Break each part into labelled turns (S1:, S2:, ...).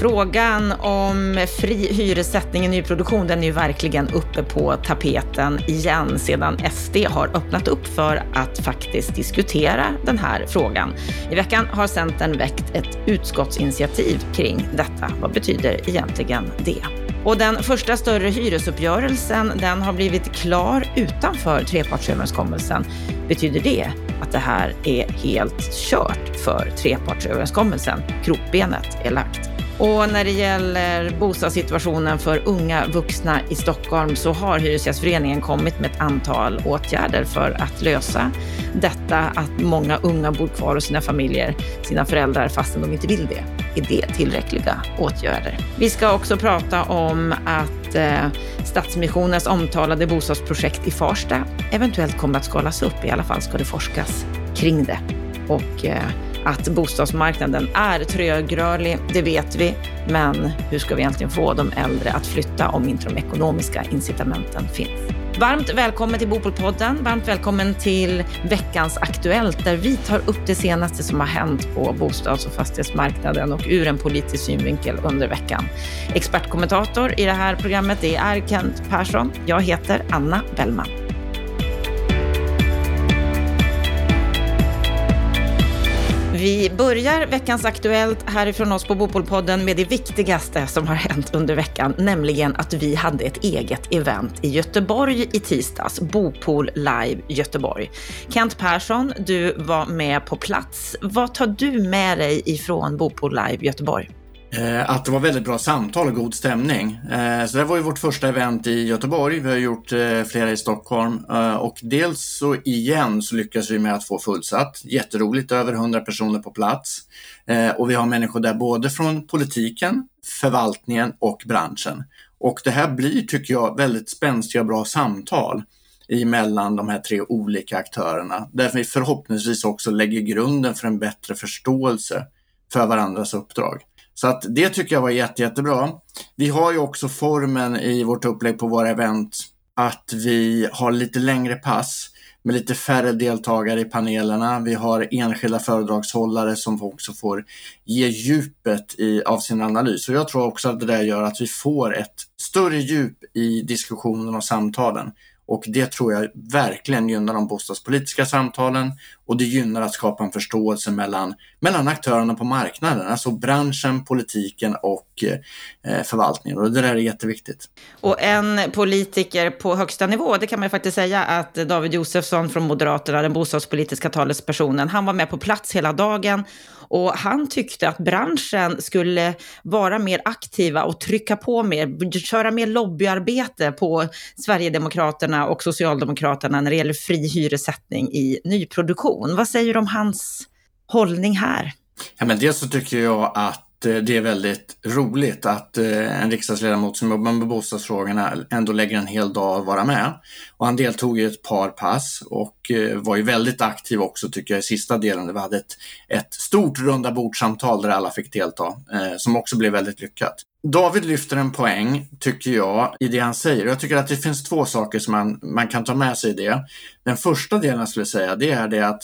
S1: Frågan om fri hyressättning i nyproduktion, den är ju verkligen uppe på tapeten igen sedan SD har öppnat upp för att faktiskt diskutera den här frågan. I veckan har Centern väckt ett utskottsinitiativ kring detta. Vad betyder egentligen det? Och den första större hyresuppgörelsen, den har blivit klar utanför trepartsöverenskommelsen. Betyder det att det här är helt kört för trepartsöverenskommelsen? Krokbenet är lagt. Och när det gäller bostadssituationen för unga vuxna i Stockholm så har Hyresgästföreningen kommit med ett antal åtgärder för att lösa detta att många unga bor kvar hos sina familjer, sina föräldrar fastän de inte vill det. Är det tillräckliga åtgärder? Vi ska också prata om att eh, Stadsmissionens omtalade bostadsprojekt i Farsta eventuellt kommer att skalas upp. I alla fall ska det forskas kring det. Och eh, att bostadsmarknaden är trögrörlig, det vet vi. Men hur ska vi egentligen få de äldre att flytta om inte de ekonomiska incitamenten finns? Varmt välkommen till Bopolpodden. Varmt välkommen till veckans Aktuellt där vi tar upp det senaste som har hänt på bostads och fastighetsmarknaden och ur en politisk synvinkel under veckan. Expertkommentator i det här programmet det är Kent Persson. Jag heter Anna Bellman. Vi börjar veckans Aktuellt härifrån oss på Bopolpodden med det viktigaste som har hänt under veckan, nämligen att vi hade ett eget event i Göteborg i tisdags, Bopol Live Göteborg. Kent Persson, du var med på plats. Vad tar du med dig ifrån Bopol Live Göteborg?
S2: Eh, att det var väldigt bra samtal och god stämning. Eh, så det var ju vårt första event i Göteborg. Vi har gjort eh, flera i Stockholm eh, och dels så igen så lyckas vi med att få fullsatt. Jätteroligt, över 100 personer på plats. Eh, och vi har människor där både från politiken, förvaltningen och branschen. Och det här blir, tycker jag, väldigt spänstiga och bra samtal emellan de här tre olika aktörerna. Där vi förhoppningsvis också lägger grunden för en bättre förståelse för varandras uppdrag. Så att det tycker jag var jätte, jättebra. Vi har ju också formen i vårt upplägg på våra event att vi har lite längre pass med lite färre deltagare i panelerna. Vi har enskilda föredragshållare som också får ge djupet i, av sin analys. Och jag tror också att det där gör att vi får ett större djup i diskussionen och samtalen. Och det tror jag verkligen gynnar de bostadspolitiska samtalen och det gynnar att skapa en förståelse mellan, mellan aktörerna på marknaden, alltså branschen, politiken och eh, förvaltningen. Och det där är jätteviktigt.
S1: Och en politiker på högsta nivå, det kan man ju faktiskt säga att David Josefsson från Moderaterna, den bostadspolitiska talespersonen, han var med på plats hela dagen och han tyckte att branschen skulle vara mer aktiva och trycka på mer, köra mer lobbyarbete på Sverigedemokraterna och Socialdemokraterna när det gäller fri hyressättning i nyproduktion. Vad säger du om hans hållning här?
S2: Ja, men dels så tycker jag att Eh, det är väldigt roligt att eh, en riksdagsledamot som jobbar med bostadsfrågorna ändå lägger en hel dag att vara med. Och han deltog i ett par pass och eh, var ju väldigt aktiv också tycker jag i sista delen. där vi hade ett, ett stort runda bordsamtal där alla fick delta som också blev väldigt lyckat. David lyfter en poäng, tycker jag, i det han säger. Jag tycker att det finns två saker som man, man kan ta med sig i det. Den första delen jag skulle säga, det är det att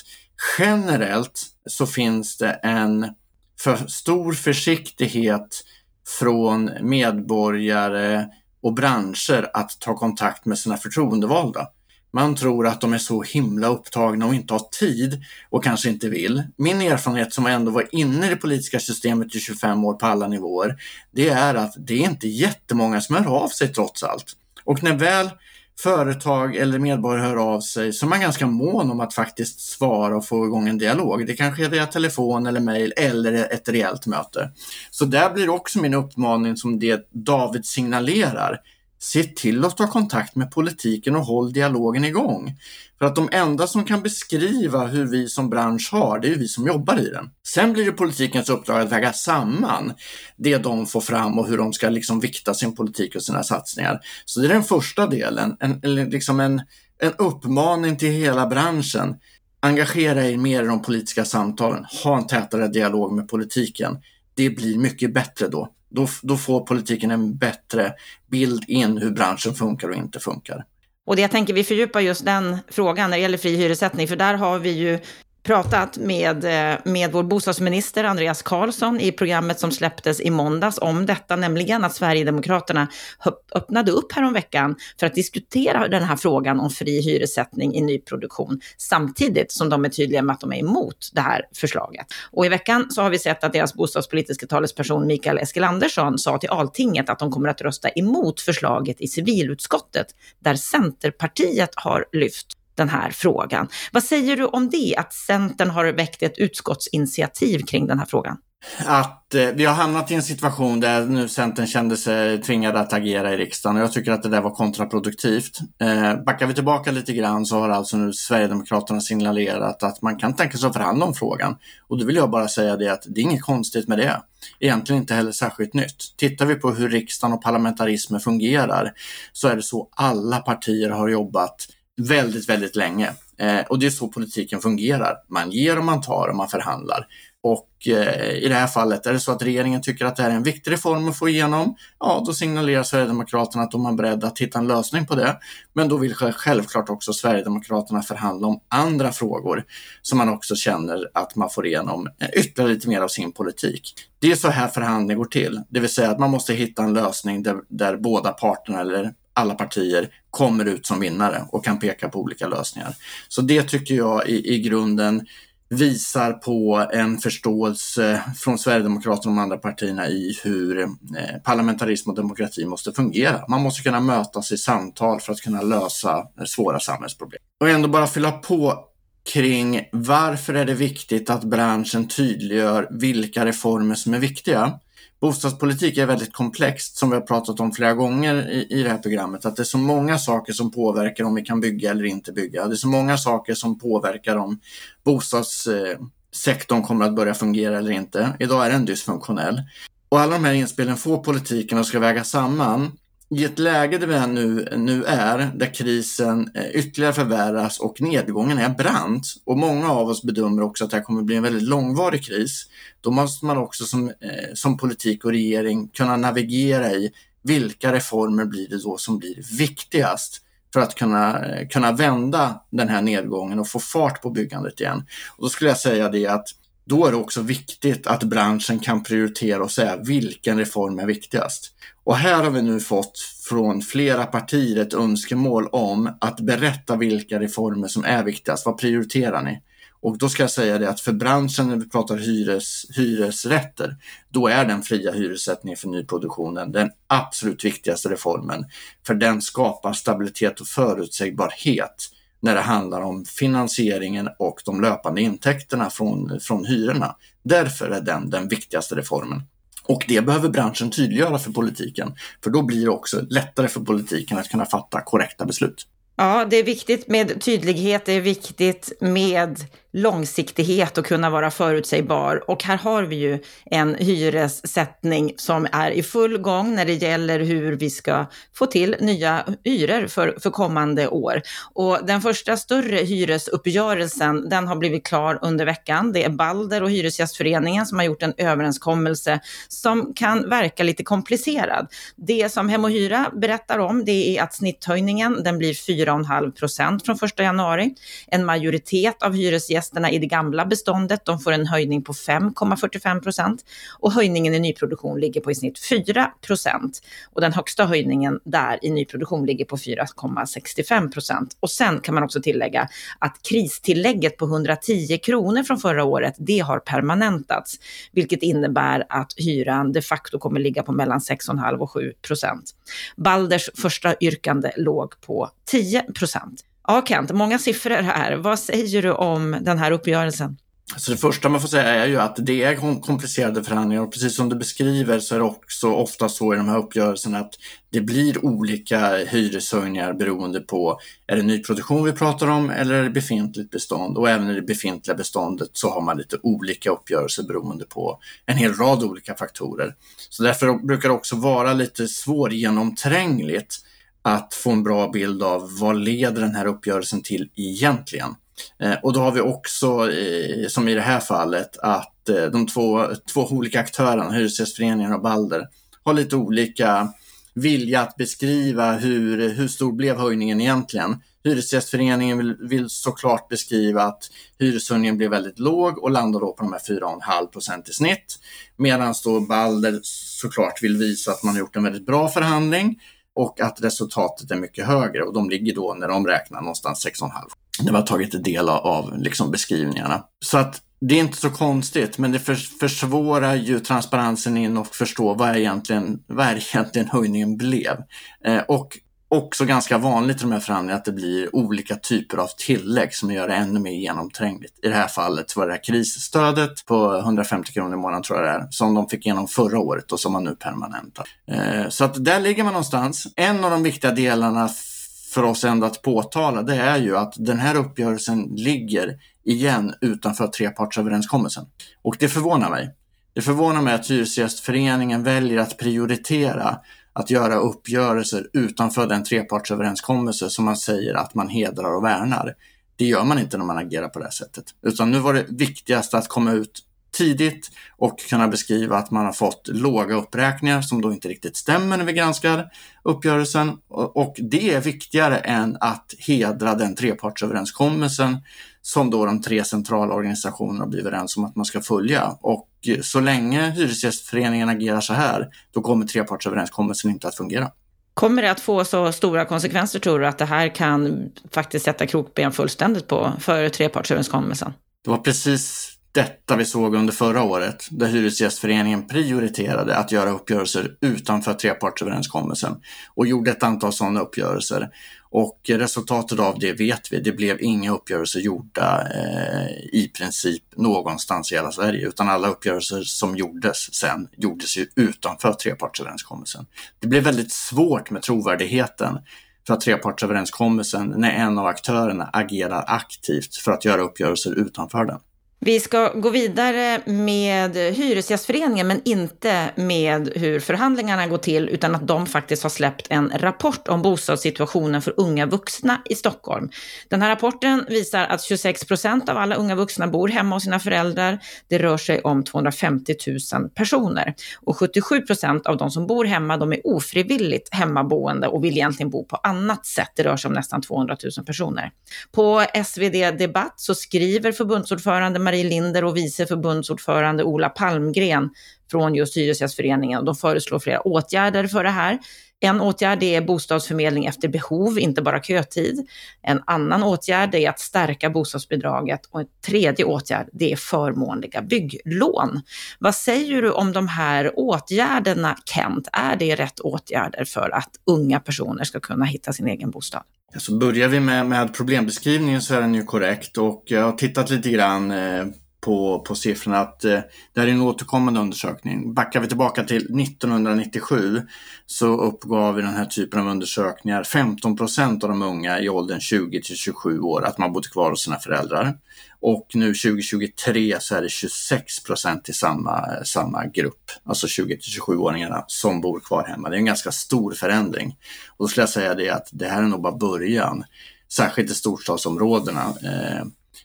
S2: generellt så finns det en för stor försiktighet från medborgare och branscher att ta kontakt med sina förtroendevalda. Man tror att de är så himla upptagna och inte har tid och kanske inte vill. Min erfarenhet som ändå var inne i det politiska systemet i 25 år på alla nivåer, det är att det är inte jättemånga som hör av sig trots allt. Och när väl företag eller medborgare hör av sig så är man ganska mån om att faktiskt svara och få igång en dialog. Det kanske är via telefon eller mejl eller ett rejält möte. Så där blir också min uppmaning som det David signalerar. Se till att ta kontakt med politiken och håll dialogen igång. För att de enda som kan beskriva hur vi som bransch har, det är vi som jobbar i den. Sen blir det politikens uppdrag att väga samman det de får fram och hur de ska liksom vikta sin politik och sina satsningar. Så det är den första delen, en, liksom en, en uppmaning till hela branschen. Engagera er mer i de politiska samtalen, ha en tätare dialog med politiken. Det blir mycket bättre då. Då, då får politiken en bättre bild in hur branschen funkar och inte funkar.
S1: Och det jag tänker, vi fördjupar just den frågan när det gäller fri hyressättning, för där har vi ju pratat med, eh, med vår bostadsminister Andreas Karlsson i programmet som släpptes i måndags om detta, nämligen att Sverigedemokraterna öppnade upp häromveckan för att diskutera den här frågan om fri hyressättning i nyproduktion, samtidigt som de är tydliga med att de är emot det här förslaget. Och i veckan så har vi sett att deras bostadspolitiska talesperson Mikael Eskilandersson sa till Altinget att de kommer att rösta emot förslaget i civilutskottet, där Centerpartiet har lyft den här frågan. Vad säger du om det, att Centern har väckt ett utskottsinitiativ kring den här frågan?
S2: Att eh, vi har hamnat i en situation där nu Centern kände sig tvingade att agera i riksdagen och jag tycker att det där var kontraproduktivt. Eh, backar vi tillbaka lite grann så har alltså nu Sverigedemokraterna signalerat att man kan tänka sig att förhandla om frågan. Och då vill jag bara säga det att det är inget konstigt med det. Egentligen inte heller särskilt nytt. Tittar vi på hur riksdagen och parlamentarismen fungerar så är det så alla partier har jobbat väldigt, väldigt länge. Eh, och det är så politiken fungerar. Man ger och man tar och man förhandlar. Och eh, i det här fallet är det så att regeringen tycker att det här är en viktig reform att få igenom. Ja, då signalerar Sverigedemokraterna att de är beredda att hitta en lösning på det. Men då vill självklart också Sverigedemokraterna förhandla om andra frågor som man också känner att man får igenom eh, ytterligare lite mer av sin politik. Det är så här förhandling går till, det vill säga att man måste hitta en lösning där, där båda parterna eller alla partier kommer ut som vinnare och kan peka på olika lösningar. Så det tycker jag i, i grunden visar på en förståelse från Sverigedemokraterna och de andra partierna i hur eh, parlamentarism och demokrati måste fungera. Man måste kunna mötas i samtal för att kunna lösa eh, svåra samhällsproblem. Och ändå bara fylla på kring varför är det viktigt att branschen tydliggör vilka reformer som är viktiga. Bostadspolitik är väldigt komplext som vi har pratat om flera gånger i, i det här programmet. Att det är så många saker som påverkar om vi kan bygga eller inte bygga. Det är så många saker som påverkar om bostadssektorn kommer att börja fungera eller inte. Idag är den dysfunktionell. Och alla de här inspelen får politiken att ska väga samman i ett läge där vi nu, nu är, där krisen eh, ytterligare förvärras och nedgången är brant och många av oss bedömer också att det här kommer bli en väldigt långvarig kris, då måste man också som, eh, som politik och regering kunna navigera i vilka reformer blir det då som blir viktigast för att kunna, eh, kunna vända den här nedgången och få fart på byggandet igen. Och då skulle jag säga det att då är det också viktigt att branschen kan prioritera och säga vilken reform är viktigast. Och här har vi nu fått från flera partier ett önskemål om att berätta vilka reformer som är viktigast. Vad prioriterar ni? Och då ska jag säga det att för branschen när vi pratar hyres, hyresrätter, då är den fria hyressättningen för nyproduktionen den absolut viktigaste reformen. För den skapar stabilitet och förutsägbarhet när det handlar om finansieringen och de löpande intäkterna från, från hyrorna. Därför är den den viktigaste reformen. Och det behöver branschen tydliggöra för politiken, för då blir det också lättare för politiken att kunna fatta korrekta beslut.
S1: Ja, det är viktigt med tydlighet, det är viktigt med långsiktighet och kunna vara förutsägbar. Och här har vi ju en hyressättning som är i full gång när det gäller hur vi ska få till nya hyror för, för kommande år. Och den första större hyresuppgörelsen, den har blivit klar under veckan. Det är Balder och Hyresgästföreningen som har gjort en överenskommelse som kan verka lite komplicerad. Det som Hem och Hyra berättar om, det är att snitthöjningen, den blir 4 4,5 procent från 1 januari. En majoritet av hyresgästerna hyresgästerna i det gamla beståndet, de får en höjning på 5,45 procent och höjningen i nyproduktion ligger på i snitt 4 procent. Och den högsta höjningen där i nyproduktion ligger på 4,65 procent. Och sen kan man också tillägga att kristillägget på 110 kronor från förra året, det har permanentats, vilket innebär att hyran de facto kommer ligga på mellan 6,5 och 7 procent. Balders första yrkande låg på 10 procent. Ja, Kent, många siffror här. Vad säger du om den här uppgörelsen?
S2: Så det första man får säga är ju att det är komplicerade förhandlingar och precis som du beskriver så är det också ofta så i de här uppgörelserna att det blir olika hyreshöjningar beroende på är det nyproduktion vi pratar om eller är det befintligt bestånd och även i det befintliga beståndet så har man lite olika uppgörelser beroende på en hel rad olika faktorer. Så därför brukar det också vara lite svårgenomträngligt att få en bra bild av vad leder den här uppgörelsen till egentligen. Eh, och då har vi också, eh, som i det här fallet, att eh, de två, två olika aktörerna, Hyresgästföreningen och Balder, har lite olika vilja att beskriva hur, hur stor blev höjningen egentligen. Hyresgästföreningen vill, vill såklart beskriva att hyreshöjningen blev väldigt låg och landar då på de här 4,5 procent i snitt. Medan då Balder såklart vill visa att man har gjort en väldigt bra förhandling och att resultatet är mycket högre och de ligger då när de räknar någonstans 6,5. Det var tagit del av liksom beskrivningarna. Så att det är inte så konstigt, men det försvårar ju transparensen in och förstå vad egentligen, vad egentligen höjningen blev. Eh, och också ganska vanligt i de här förhandlingarna att det blir olika typer av tillägg som gör det ännu mer genomträngligt. I det här fallet var det här krisstödet på 150 kronor i månaden tror jag det är, som de fick igenom förra året och som man nu permanentar. Eh, så att där ligger man någonstans. En av de viktiga delarna för oss ändå att påtala det är ju att den här uppgörelsen ligger igen utanför trepartsöverenskommelsen. Och det förvånar mig. Det förvånar mig att Hyresgästföreningen väljer att prioritera att göra uppgörelser utanför den trepartsöverenskommelse som man säger att man hedrar och värnar. Det gör man inte när man agerar på det här sättet. Utan nu var det viktigast att komma ut tidigt och kunna beskriva att man har fått låga uppräkningar som då inte riktigt stämmer när vi granskar uppgörelsen. Och det är viktigare än att hedra den trepartsöverenskommelsen som då de tre centrala organisationerna blir överens om att man ska följa. Och så länge Hyresgästföreningen agerar så här, då kommer trepartsöverenskommelsen inte att fungera.
S1: Kommer det att få så stora konsekvenser tror du att det här kan faktiskt sätta krokben fullständigt på för trepartsöverenskommelsen?
S2: Det var precis detta vi såg under förra året, där Hyresgästföreningen prioriterade att göra uppgörelser utanför trepartsöverenskommelsen och gjorde ett antal sådana uppgörelser. Och resultatet av det vet vi, det blev inga uppgörelser gjorda eh, i princip någonstans i hela Sverige, utan alla uppgörelser som gjordes sen gjordes ju utanför trepartsöverenskommelsen. Det blev väldigt svårt med trovärdigheten för trepartsöverenskommelsen när en av aktörerna agerar aktivt för att göra uppgörelser utanför den.
S1: Vi ska gå vidare med Hyresgästföreningen, men inte med hur förhandlingarna går till, utan att de faktiskt har släppt en rapport om bostadssituationen för unga vuxna i Stockholm. Den här rapporten visar att 26 procent av alla unga vuxna bor hemma hos sina föräldrar. Det rör sig om 250 000 personer. Och 77 procent av de som bor hemma, de är ofrivilligt hemmaboende och vill egentligen bo på annat sätt. Det rör sig om nästan 200 000 personer. På SvD Debatt så skriver förbundsordförande Marie Linder och vice förbundsordförande Ola Palmgren från just Hyresgästföreningen. De föreslår flera åtgärder för det här. En åtgärd är bostadsförmedling efter behov, inte bara kötid. En annan åtgärd är att stärka bostadsbidraget och en tredje åtgärd det är förmånliga bygglån. Vad säger du om de här åtgärderna Kent? Är det rätt åtgärder för att unga personer ska kunna hitta sin egen bostad?
S2: Så börjar vi med, med problembeskrivningen så är den ju korrekt och jag har tittat lite grann eh, på, på siffrorna att eh, det här är en återkommande undersökning. Backar vi tillbaka till 1997 så uppgav i den här typen av undersökningar 15 procent av de unga i åldern 20 till 27 år att man bodde kvar hos sina föräldrar. Och nu 2023 så är det 26 procent i samma, samma grupp, alltså 20 till 27-åringarna som bor kvar hemma. Det är en ganska stor förändring. Och då skulle jag säga det att det här är nog bara början, särskilt i storstadsområdena. Eh,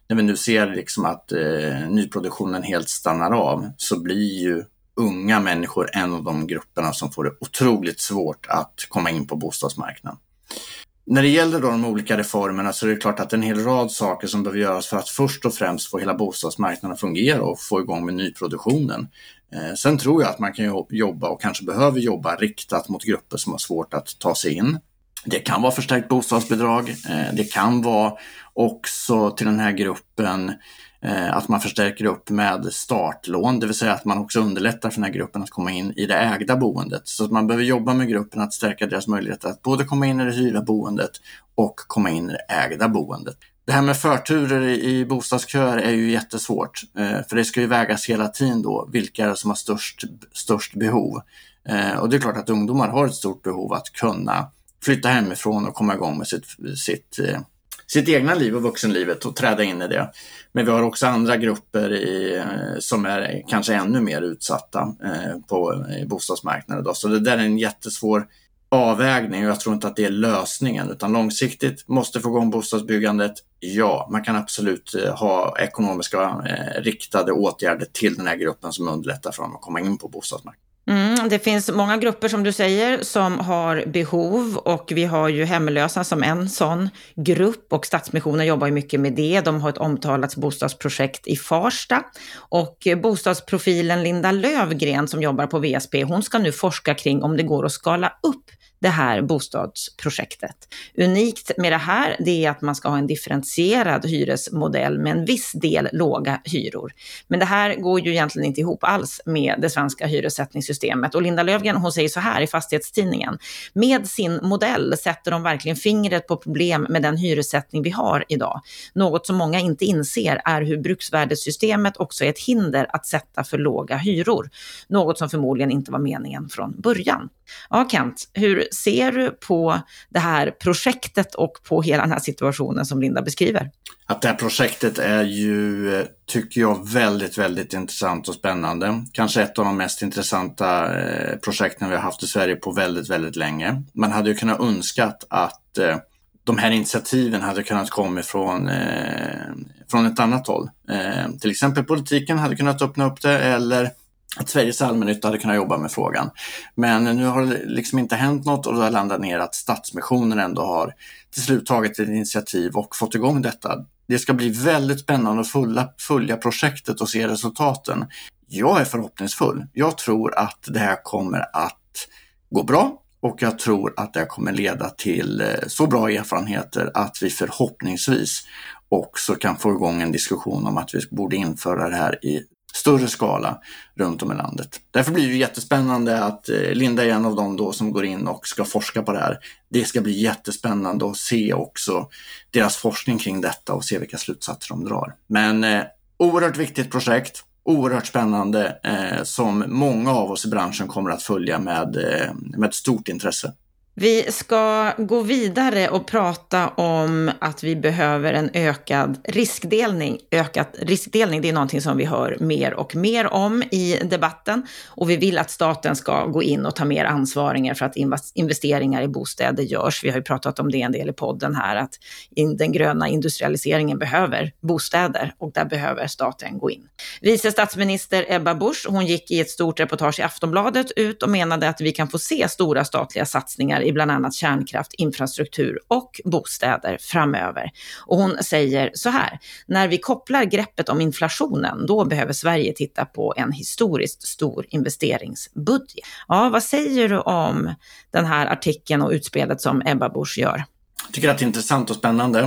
S2: när vi nu ser liksom att eh, nyproduktionen helt stannar av så blir ju unga människor en av de grupperna som får det otroligt svårt att komma in på bostadsmarknaden. När det gäller då de olika reformerna så är det klart att det är en hel rad saker som behöver göras för att först och främst få hela bostadsmarknaden att fungera och få igång med nyproduktionen. Eh, sen tror jag att man kan jobba och kanske behöver jobba riktat mot grupper som har svårt att ta sig in. Det kan vara förstärkt bostadsbidrag. Eh, det kan vara också till den här gruppen eh, att man förstärker upp med startlån, det vill säga att man också underlättar för den här gruppen att komma in i det ägda boendet. Så att man behöver jobba med gruppen att stärka deras möjligheter att både komma in i det hyrda boendet och komma in i det ägda boendet. Det här med förturer i bostadsköer är ju jättesvårt, eh, för det ska ju vägas hela tiden då, vilka är det som har störst, störst behov? Och det är klart att ungdomar har ett stort behov att kunna flytta hemifrån och komma igång med sitt, sitt, eh, sitt egna liv och vuxenlivet och träda in i det. Men vi har också andra grupper i, eh, som är kanske ännu mer utsatta eh, på bostadsmarknaden. Då. Så det där är en jättesvår avvägning och jag tror inte att det är lösningen utan långsiktigt måste få igång bostadsbyggandet. Ja, man kan absolut ha ekonomiska eh, riktade åtgärder till den här gruppen som underlättar för dem att komma in på bostadsmarknaden.
S1: Mm, det finns många grupper som du säger som har behov och vi har ju hemlösa som en sån grupp och Stadsmissionen jobbar ju mycket med det. De har ett omtalat bostadsprojekt i Farsta och bostadsprofilen Linda Lövgren som jobbar på VSP, hon ska nu forska kring om det går att skala upp det här bostadsprojektet. Unikt med det här det är att man ska ha en differentierad hyresmodell med en viss del låga hyror. Men det här går ju egentligen inte ihop alls med det svenska hyressättningssystemet. Och Linda Löfgren, hon säger så här i Fastighetstidningen. Med sin modell sätter de verkligen fingret på problem med den hyressättning vi har idag. Något som många inte inser är hur bruksvärdessystemet också är ett hinder att sätta för låga hyror. Något som förmodligen inte var meningen från början. Ja, Kent, hur ser du på det här projektet och på hela den här situationen som Linda beskriver?
S2: Att det här projektet är ju, eh, tycker jag, väldigt, väldigt intressant och spännande. Kanske ett av de mest intressanta eh, projekten vi har haft i Sverige på väldigt, väldigt länge. Man hade ju kunnat önskat att eh, de här initiativen hade kunnat komma från, eh, från ett annat håll. Eh, till exempel politiken hade kunnat öppna upp det eller att Sveriges allmännytta hade kunnat jobba med frågan. Men nu har det liksom inte hänt något och det har landat ner att Stadsmissionen ändå har till slut tagit ett initiativ och fått igång detta. Det ska bli väldigt spännande att följa, följa projektet och se resultaten. Jag är förhoppningsfull. Jag tror att det här kommer att gå bra och jag tror att det kommer leda till eh, så bra erfarenheter att vi förhoppningsvis också kan få igång en diskussion om att vi borde införa det här i större skala runt om i landet. Därför blir det jättespännande att eh, Linda är en av dem då som går in och ska forska på det här. Det ska bli jättespännande att se också deras forskning kring detta och se vilka slutsatser de drar. Men eh, oerhört viktigt projekt, oerhört spännande eh, som många av oss i branschen kommer att följa med, eh, med stort intresse.
S1: Vi ska gå vidare och prata om att vi behöver en ökad riskdelning. Ökad riskdelning, det är någonting som vi hör mer och mer om i debatten. Och vi vill att staten ska gå in och ta mer ansvaringar för att investeringar i bostäder görs. Vi har ju pratat om det en del i podden här, att den gröna industrialiseringen behöver bostäder och där behöver staten gå in. Vice statsminister Ebba Busch, hon gick i ett stort reportage i Aftonbladet ut och menade att vi kan få se stora statliga satsningar i bland annat kärnkraft, infrastruktur och bostäder framöver. Och hon säger så här, när vi kopplar greppet om inflationen, då behöver Sverige titta på en historiskt stor investeringsbudget. Ja, vad säger du om den här artikeln och utspelet som Ebba Busch gör?
S2: Jag tycker att det är intressant och spännande.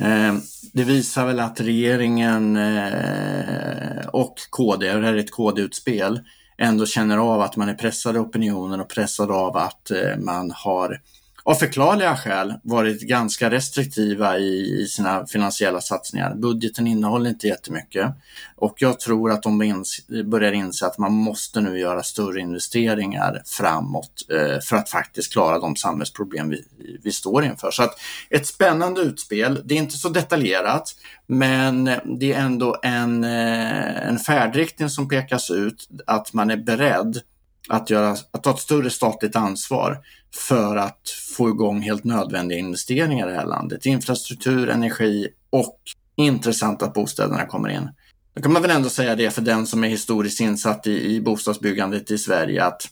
S2: Eh, det visar väl att regeringen eh, och KD, och det här är ett KD-utspel, ändå känner av att man är pressad av opinionen och pressad av att eh, man har av förklarliga skäl varit ganska restriktiva i, i, sina finansiella satsningar. Budgeten innehåller inte jättemycket och jag tror att de ins börjar inse att man måste nu göra större investeringar framåt eh, för att faktiskt klara de samhällsproblem vi, vi står inför. Så att ett spännande utspel. Det är inte så detaljerat, men det är ändå en, eh, en färdriktning som pekas ut att man är beredd att, göra, att ta ett större statligt ansvar för att få igång helt nödvändiga investeringar i det här landet. Infrastruktur, energi och intressant att bostäderna kommer in. Då kan man väl ändå säga det för den som är historiskt insatt i, i bostadsbyggandet i Sverige att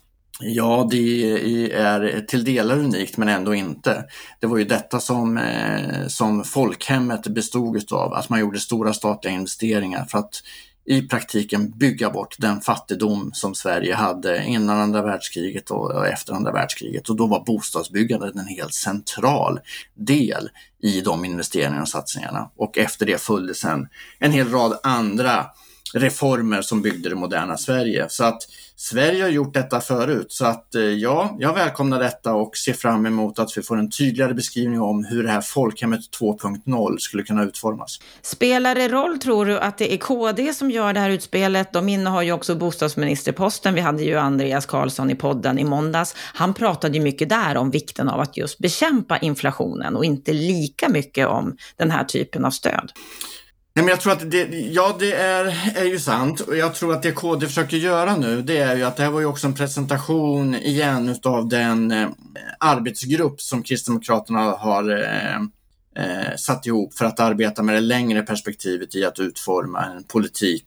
S2: Ja, det är till delar unikt men ändå inte. Det var ju detta som, eh, som folkhemmet bestod av, att man gjorde stora statliga investeringar för att i praktiken bygga bort den fattigdom som Sverige hade innan andra världskriget och efter andra världskriget. Och då var bostadsbyggandet en helt central del i de investeringarna och satsningarna. Och efter det följde sen en hel rad andra reformer som byggde det moderna Sverige. Så att Sverige har gjort detta förut. Så att eh, ja, jag välkomnar detta och ser fram emot att vi får en tydligare beskrivning om hur det här folkhemmet 2.0 skulle kunna utformas.
S1: Spelar det roll, tror du, att det är KD som gör det här utspelet? De innehar ju också bostadsministerposten. Vi hade ju Andreas Karlsson i podden i måndags. Han pratade ju mycket där om vikten av att just bekämpa inflationen och inte lika mycket om den här typen av stöd.
S2: Nej, men jag tror att det, ja, det är, är ju sant och jag tror att det KD försöker göra nu det är ju att det här var ju också en presentation igen utav den eh, arbetsgrupp som Kristdemokraterna har eh, eh, satt ihop för att arbeta med det längre perspektivet i att utforma en politik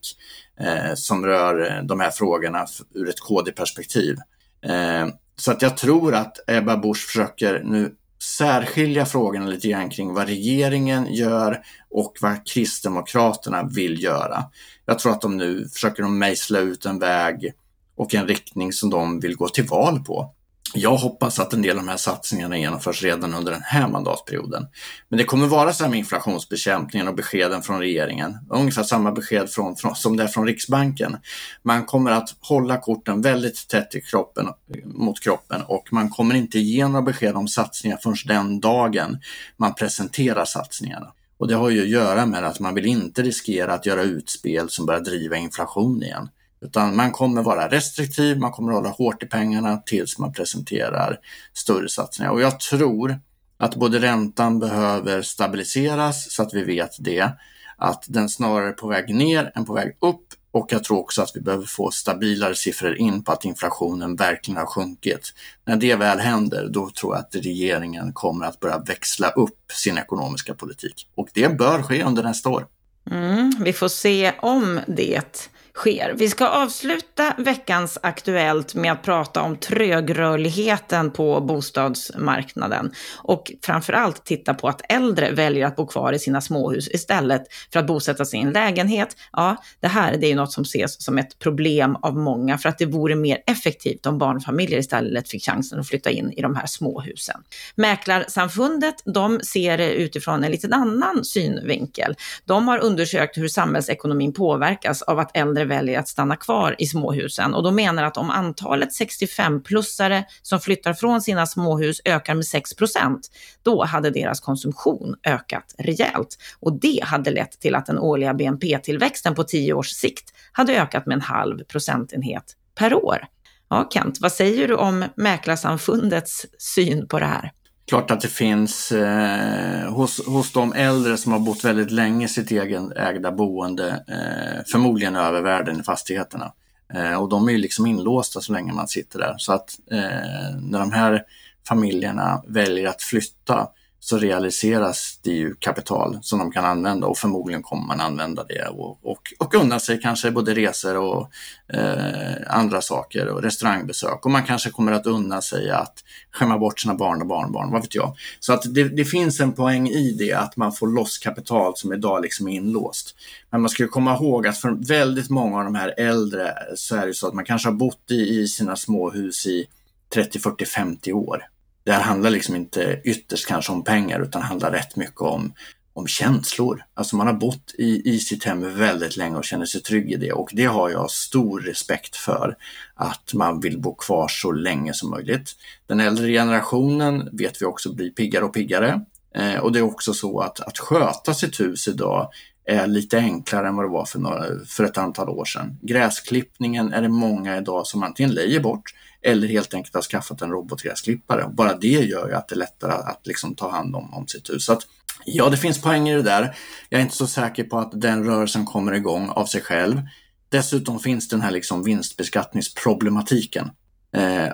S2: eh, som rör eh, de här frågorna ur ett KD-perspektiv. Eh, så att jag tror att Ebba Busch försöker nu särskilja frågorna lite grann kring vad regeringen gör och vad Kristdemokraterna vill göra. Jag tror att de nu försöker de mejsla ut en väg och en riktning som de vill gå till val på. Jag hoppas att en del av de här satsningarna genomförs redan under den här mandatperioden. Men det kommer vara så här med inflationsbekämpningen och beskeden från regeringen. Ungefär samma besked från, från, som det är från Riksbanken. Man kommer att hålla korten väldigt tätt i kroppen, mot kroppen och man kommer inte ge några besked om satsningar förrän den dagen man presenterar satsningarna. Och det har ju att göra med att man vill inte riskera att göra utspel som börjar driva inflation igen. Utan man kommer vara restriktiv, man kommer hålla hårt i pengarna tills man presenterar större satsningar. Och jag tror att både räntan behöver stabiliseras så att vi vet det, att den snarare är på väg ner än på väg upp och jag tror också att vi behöver få stabilare siffror in på att inflationen verkligen har sjunkit. När det väl händer, då tror jag att regeringen kommer att börja växla upp sin ekonomiska politik. Och det bör ske under nästa år.
S1: Mm, vi får se om det sker. Vi ska avsluta veckans Aktuellt med att prata om trögrörligheten på bostadsmarknaden och framförallt titta på att äldre väljer att bo kvar i sina småhus istället för att bosätta sig i en lägenhet. Ja, det här det är ju något som ses som ett problem av många för att det vore mer effektivt om barnfamiljer istället fick chansen att flytta in i de här småhusen. Mäklarsamfundet, de ser det utifrån en liten annan synvinkel. De har undersökt hur samhällsekonomin påverkas av att äldre väljer att stanna kvar i småhusen och de menar att om antalet 65-plussare som flyttar från sina småhus ökar med 6% då hade deras konsumtion ökat rejält och det hade lett till att den årliga BNP-tillväxten på 10 års sikt hade ökat med en halv procentenhet per år. Ja, Kent, vad säger du om Mäklarsamfundets syn på det här?
S2: Klart att det finns eh, hos, hos de äldre som har bott väldigt länge i sitt egen ägda boende eh, förmodligen övervärden i fastigheterna. Eh, och de är ju liksom inlåsta så länge man sitter där. Så att eh, när de här familjerna väljer att flytta så realiseras det ju kapital som de kan använda och förmodligen kommer man använda det och, och, och unna sig kanske både resor och eh, andra saker och restaurangbesök och man kanske kommer att unna sig att skämma bort sina barn och barnbarn, vad vet jag. Så att det, det, finns en poäng i det att man får loss kapital som idag liksom är inlåst. Men man ska komma ihåg att för väldigt många av de här äldre så är det så att man kanske har bott i, i sina småhus i 30, 40, 50 år det här handlar liksom inte ytterst kanske om pengar utan handlar rätt mycket om, om känslor. Alltså man har bott i, i sitt hem väldigt länge och känner sig trygg i det och det har jag stor respekt för att man vill bo kvar så länge som möjligt. Den äldre generationen vet vi också blir piggare och piggare eh, och det är också så att, att sköta sitt hus idag är lite enklare än vad det var för, några, för ett antal år sedan. Gräsklippningen är det många idag som antingen lejer bort eller helt enkelt har skaffat en robotgräsklippare. Bara det gör ju att det är lättare att liksom ta hand om, om sitt hus. Så att, ja, det finns poänger i det där. Jag är inte så säker på att den rörelsen kommer igång av sig själv. Dessutom finns den här liksom vinstbeskattningsproblematiken. Eh,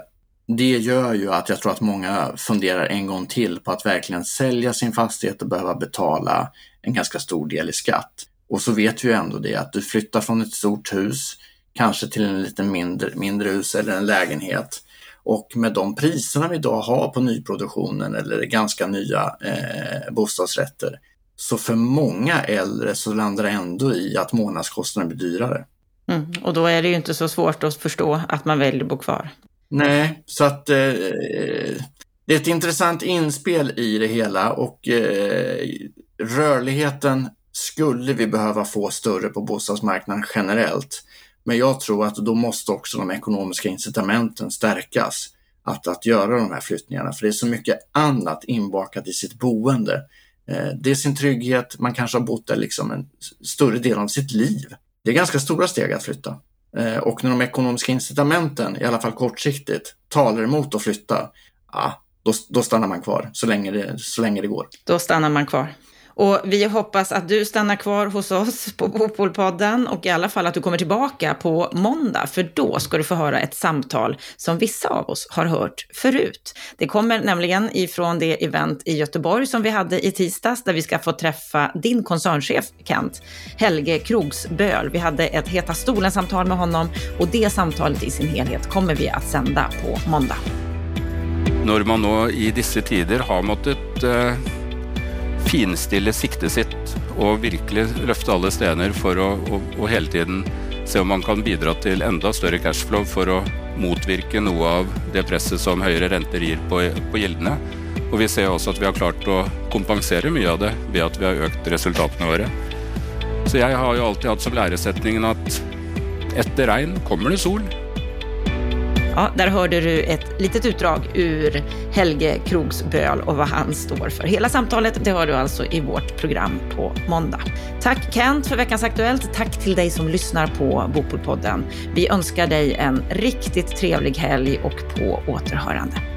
S2: det gör ju att jag tror att många funderar en gång till på att verkligen sälja sin fastighet och behöva betala en ganska stor del i skatt. Och så vet vi ju ändå det att du flyttar från ett stort hus kanske till en lite mindre, mindre hus eller en lägenhet. Och med de priserna vi idag har på nyproduktionen eller ganska nya eh, bostadsrätter så för många äldre så landar det ändå i att månadskostnaden blir dyrare.
S1: Mm, och då är det ju inte så svårt att förstå att man väljer att bo kvar.
S2: Nej, så att eh, det är ett intressant inspel i det hela och eh, rörligheten skulle vi behöva få större på bostadsmarknaden generellt. Men jag tror att då måste också de ekonomiska incitamenten stärkas att, att göra de här flyttningarna. För det är så mycket annat inbakat i sitt boende. Eh, det är sin trygghet, man kanske har bott där liksom en större del av sitt liv. Det är ganska stora steg att flytta. Eh, och när de ekonomiska incitamenten, i alla fall kortsiktigt, talar emot att flytta, ja, då, då stannar man kvar så länge, det, så länge det går.
S1: Då stannar man kvar. Och vi hoppas att du stannar kvar hos oss på Bopolpodden och i alla fall att du kommer tillbaka på måndag, för då ska du få höra ett samtal som vissa av oss har hört förut. Det kommer nämligen ifrån det event i Göteborg som vi hade i tisdags, där vi ska få träffa din koncernchef, Kent, Helge Krogsböl. Vi hade ett Heta stolen-samtal med honom och det samtalet i sin helhet kommer vi att sända på måndag.
S3: När man nu i dessa tider har måttet uh finstille siktet sitt och virkelig løfte alle stener for å, å, å, hele tiden se om man kan bidra till enda större cashflow för att motvirke noe av det presset som högre räntor ger på, på gildene. Og vi ser också att vi har klart å kompensere mye av det ved at vi har ökat resultaten våre. Så jag har ju alltid hatt som læresetningen att efter regn kommer det sol.
S1: Ja, där hörde du ett litet utdrag ur Helge Krogs böl och vad han står för. Hela samtalet det hör du alltså i vårt program på måndag. Tack Kent för veckans Aktuellt. Tack till dig som lyssnar på Bopolpodden. Vi önskar dig en riktigt trevlig helg och på återhörande.